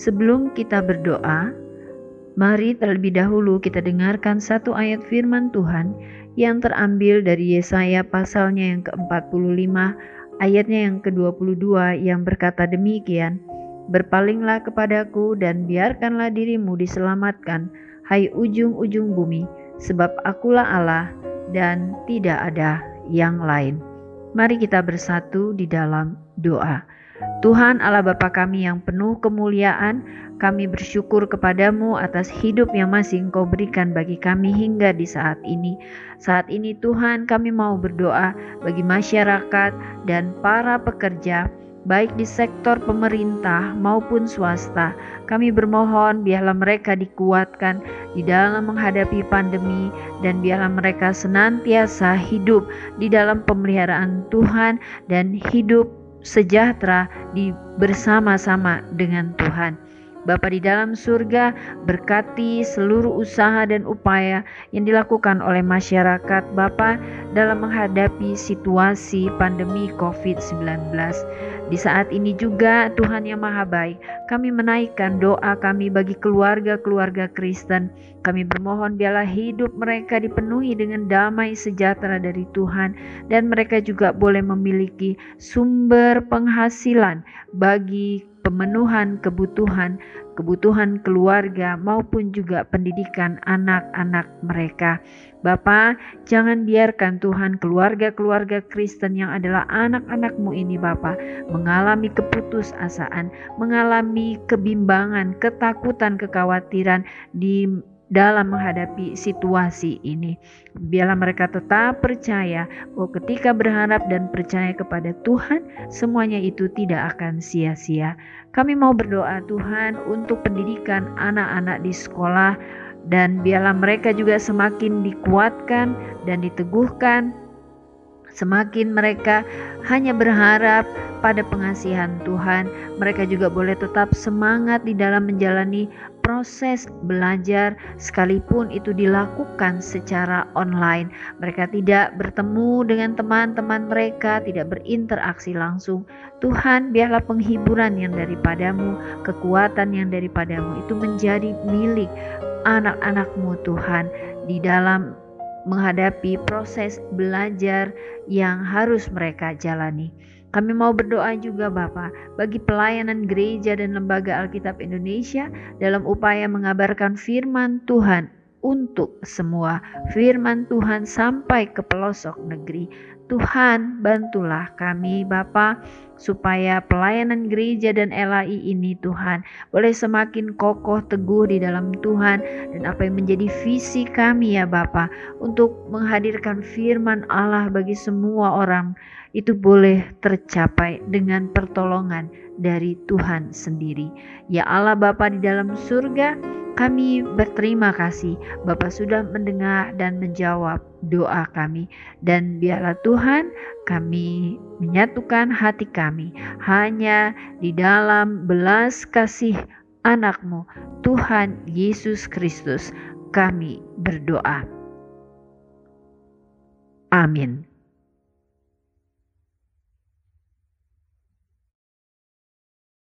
sebelum kita berdoa, mari terlebih dahulu kita dengarkan satu ayat firman Tuhan yang terambil dari Yesaya pasalnya yang ke-45 ayatnya yang ke-22 yang berkata demikian, Berpalinglah kepadaku dan biarkanlah dirimu diselamatkan, hai ujung-ujung bumi, sebab akulah Allah dan tidak ada yang lain. Mari kita bersatu di dalam doa. Tuhan Allah Bapa kami yang penuh kemuliaan, kami bersyukur kepadamu atas hidup yang masih Engkau berikan bagi kami hingga di saat ini. Saat ini Tuhan kami mau berdoa bagi masyarakat dan para pekerja baik di sektor pemerintah maupun swasta. Kami bermohon biarlah mereka dikuatkan di dalam menghadapi pandemi dan biarlah mereka senantiasa hidup di dalam pemeliharaan Tuhan dan hidup sejahtera di bersama-sama dengan Tuhan. Bapa di dalam surga, berkati seluruh usaha dan upaya yang dilakukan oleh masyarakat Bapa dalam menghadapi situasi pandemi COVID-19. Di saat ini juga Tuhan yang Maha Baik, kami menaikkan doa kami bagi keluarga-keluarga Kristen. Kami bermohon biarlah hidup mereka dipenuhi dengan damai sejahtera dari Tuhan dan mereka juga boleh memiliki sumber penghasilan bagi pemenuhan kebutuhan kebutuhan keluarga maupun juga pendidikan anak-anak mereka. Bapak, jangan biarkan Tuhan keluarga-keluarga Kristen yang adalah anak-anakmu ini Bapak mengalami keputusasaan, mengalami kebimbangan, ketakutan, kekhawatiran di dalam menghadapi situasi ini. Biarlah mereka tetap percaya bahwa ketika berharap dan percaya kepada Tuhan, semuanya itu tidak akan sia-sia. Kami mau berdoa Tuhan untuk pendidikan anak-anak di sekolah dan biarlah mereka juga semakin dikuatkan dan diteguhkan Semakin mereka hanya berharap pada pengasihan Tuhan, mereka juga boleh tetap semangat di dalam menjalani proses belajar sekalipun itu dilakukan secara online. Mereka tidak bertemu dengan teman-teman mereka, tidak berinteraksi langsung. Tuhan, biarlah penghiburan yang daripadamu, kekuatan yang daripadamu itu menjadi milik anak-anakmu Tuhan di dalam menghadapi proses belajar yang harus mereka jalani. Kami mau berdoa juga Bapak bagi pelayanan gereja dan lembaga Alkitab Indonesia dalam upaya mengabarkan firman Tuhan untuk semua. Firman Tuhan sampai ke pelosok negeri. Tuhan bantulah kami Bapa supaya pelayanan gereja dan LAI ini Tuhan boleh semakin kokoh teguh di dalam Tuhan dan apa yang menjadi visi kami ya Bapa untuk menghadirkan firman Allah bagi semua orang itu boleh tercapai dengan pertolongan dari Tuhan sendiri. Ya Allah Bapa di dalam surga, kami berterima kasih Bapak sudah mendengar dan menjawab doa kami dan biarlah Tuhan kami menyatukan hati kami hanya di dalam belas kasih anakmu Tuhan Yesus Kristus kami berdoa. Amin.